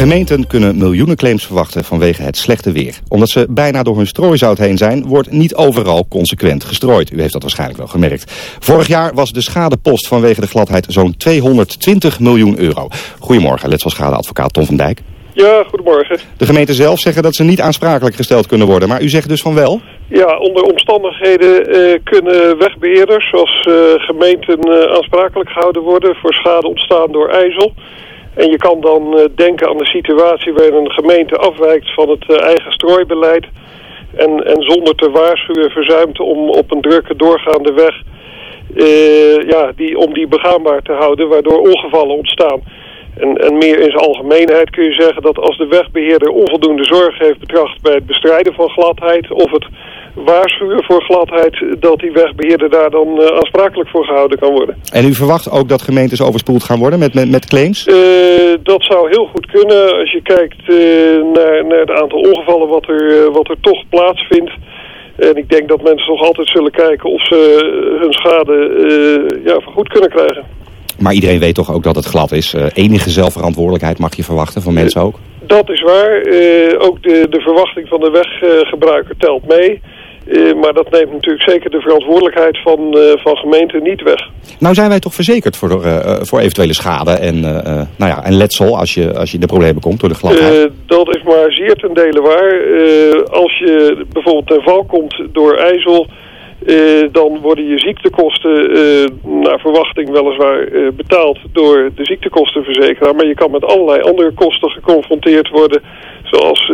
Gemeenten kunnen miljoenen claims verwachten vanwege het slechte weer. Omdat ze bijna door hun strooizout heen zijn, wordt niet overal consequent gestrooid. U heeft dat waarschijnlijk wel gemerkt. Vorig jaar was de schadepost vanwege de gladheid zo'n 220 miljoen euro. Goedemorgen, letselschadeadvocaat Tom van Dijk. Ja, goedemorgen. De gemeenten zelf zeggen dat ze niet aansprakelijk gesteld kunnen worden, maar u zegt dus van wel? Ja, onder omstandigheden eh, kunnen wegbeheerders zoals eh, gemeenten eh, aansprakelijk gehouden worden voor schade ontstaan door ijzel. En je kan dan eh, denken aan de situatie waarin een gemeente afwijkt van het eh, eigen strooibeleid. En, en zonder te waarschuwen verzuimt om op een drukke doorgaande weg eh, ja, die, om die begaanbaar te houden, waardoor ongevallen ontstaan. En, en meer in zijn algemeenheid kun je zeggen dat als de wegbeheerder onvoldoende zorg heeft betracht bij het bestrijden van gladheid of het waarschuwen voor gladheid, dat die wegbeheerder daar dan eh, aansprakelijk voor gehouden kan worden. En u verwacht ook dat gemeentes overspoeld gaan worden met, met, met claims? Eh, dat zou heel goed kunnen als je kijkt eh, naar, naar het aantal ongevallen wat er, wat er toch plaatsvindt. En ik denk dat mensen nog altijd zullen kijken of ze hun schade ja, vergoed kunnen krijgen. Maar iedereen weet toch ook dat het glad is. Eh, enige zelfverantwoordelijkheid mag je verwachten van mensen ook? Dat is waar. Eh, ook de, de verwachting van de weggebruiker telt mee. Eh, maar dat neemt natuurlijk zeker de verantwoordelijkheid van, van gemeenten niet weg. Nou zijn wij toch verzekerd voor, voor eventuele schade en, nou ja, en letsel als je, als je in de problemen komt door de gladheid? Dat is maar zeer ten dele waar. Als je bijvoorbeeld ten val komt door ijzel... eh, dan worden je ziektekosten eh, naar verwachting weliswaar eh, betaald door de ziektekostenverzekeraar. Maar je kan met allerlei andere kosten geconfronteerd worden. Zoals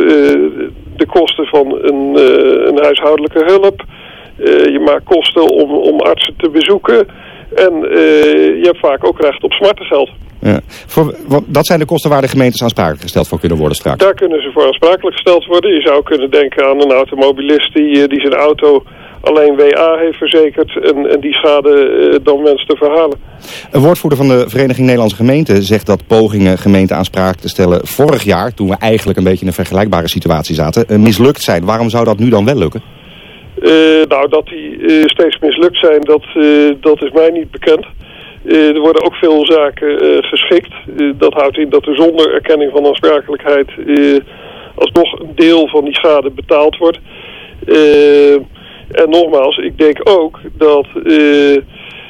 de kosten van een, een huishoudelijke hulp. Je maakt kosten om, om artsen te bezoeken. En je hebt vaak ook recht op smartengeld. Ja. Voor, dat zijn de kosten waar de gemeentes aansprakelijk gesteld voor kunnen worden straks. Daar kunnen ze voor aansprakelijk gesteld worden. Je zou kunnen denken aan een automobilist die, die zijn auto alleen WA heeft verzekerd en, en die schade eh, dan wenst te verhalen. Een woordvoerder van de Vereniging Nederlandse Gemeenten zegt dat pogingen gemeenten aansprakelijk te stellen vorig jaar, toen we eigenlijk een beetje in een vergelijkbare situatie zaten, eh, mislukt zijn. Waarom zou dat nu dan wel lukken? Eh, nou, dat die steeds mislukt zijn, dat, dat is mij niet bekend. Er worden ook veel zaken geschikt. Dat houdt in dat er zonder erkenning van aansprakelijkheid alsnog een deel van die schade betaald wordt. En nogmaals, ik denk ook dat eh,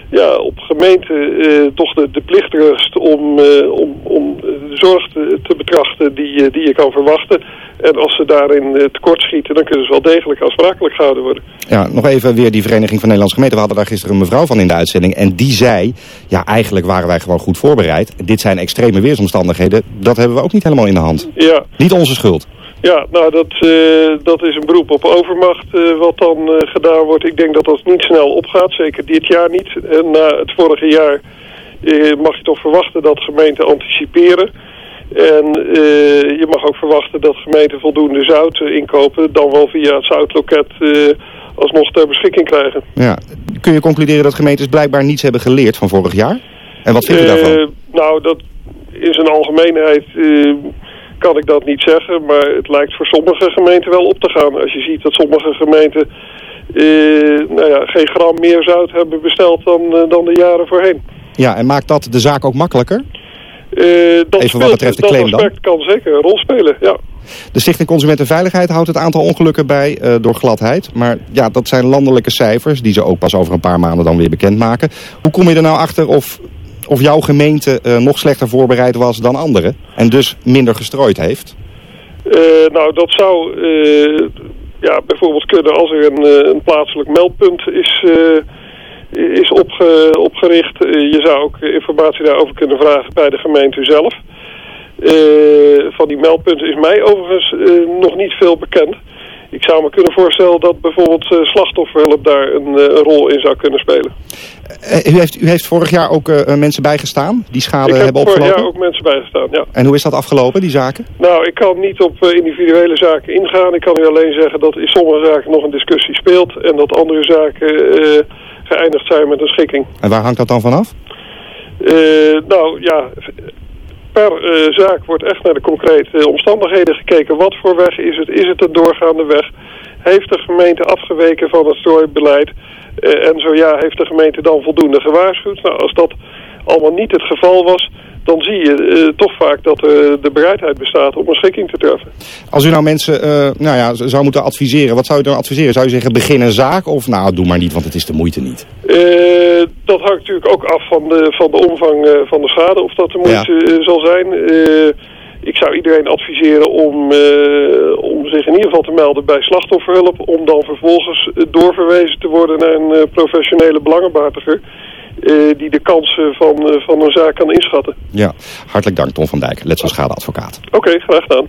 ja, op gemeenten eh, toch de, de plicht rust om, eh, om, om de zorg te, te betrachten die, die je kan verwachten. En als ze daarin eh, tekortschieten, dan kunnen ze wel degelijk aansprakelijk gehouden worden. Ja, nog even weer die Vereniging van Nederlandse Gemeenten. We hadden daar gisteren een mevrouw van in de uitzending. En die zei, ja eigenlijk waren wij gewoon goed voorbereid. Dit zijn extreme weersomstandigheden. Dat hebben we ook niet helemaal in de hand. Ja, Niet onze schuld. Ja nou dat, eh, dat is een beroep op overmacht eh, wat dan eh, gedaan wordt. Ik denk dat dat niet snel opgaat, zeker dit jaar niet. En na het vorige jaar mag je toch verwachten dat gemeenten anticiperen. En je mag ook verwachten dat gemeenten voldoende zout inkopen, dan wel via het zoutloket alsnog ter beschikking krijgen. Ja. Kun je concluderen dat gemeentes blijkbaar niets hebben geleerd van vorig jaar? En wat vind je daarvan? Nou, dat in zijn algemeenheid kan ik dat niet zeggen. Maar het lijkt voor sommige gemeenten wel op te gaan. Als je ziet dat sommige gemeenten eh, nou ja, geen gram meer zout hebben besteld dan, eh, dan de jaren voorheen. Ja, en maakt dat de zaak ook makkelijker? Eh, dat Even wat betreft de dat claim dan? aspect kan zeker een rol spelen, ja. De Stichting Consumentenveiligheid houdt het aantal ongelukken bij door gladheid. Maar ja, dat zijn landelijke cijfers die ze ook pas over een paar maanden dan weer bekendmaken. Hoe kom je er nou achter of, of jouw gemeente eh, nog slechter voorbereid was dan anderen? En dus minder gestrooid heeft? Eh, nou, dat zou eh, ja, bijvoorbeeld kunnen als er een, een plaatselijk meldpunt is, is opge, opgericht. Je zou ook informatie daarover kunnen vragen bij de gemeente zelf. Van die meldpunten is mij overigens nog niet veel bekend. Ik zou me kunnen voorstellen dat bijvoorbeeld eh, slachtofferhulp daar een, eh, een rol in zou kunnen spelen. Eh, u, heeft, u heeft vorig jaar ook mensen bijgestaan die schade ik heb hebben vorig opgelopen? jaar ook mensen bijgestaan, ja. En hoe is dat afgelopen, die zaken? Nou, ik kan niet op individuele zaken ingaan. Ik kan u alleen zeggen dat in sommige zaken nog een discussie speelt... en dat andere zaken geëindigd zijn met een schikking. En waar hangt dat dan vanaf? Eh, nou ja, per eh, zaak wordt echt naar de concrete omstandigheden gekeken. Wat voor weg is het? Is het een doorgaande weg? Heeft de gemeente afgeweken van het strooibeleid? Eh, en zo ja, heeft de gemeente dan voldoende gewaarschuwd? Nou, als dat allemaal niet het geval was, dan zie je uh, toch vaak dat uh, de bereidheid bestaat om een schikking te treffen. Als u nou mensen uh, nou ja, zou moeten adviseren, wat zou u dan adviseren? Zou u zeggen begin een zaak of nou doe maar niet, want het is de moeite niet? dat hangt natuurlijk ook af van de, van de omvang van de schade, of dat de moeite ja. zal zijn. ik zou iedereen adviseren om, om zich in ieder geval te melden bij slachtofferhulp, om dan vervolgens doorverwezen te worden naar een professionele belangenbehartiger. Uh, die de kansen van, uh, van een zaak kan inschatten. Ja, hartelijk dank Tom van Dijk, letselschadeadvocaat. Oké, okay, graag gedaan.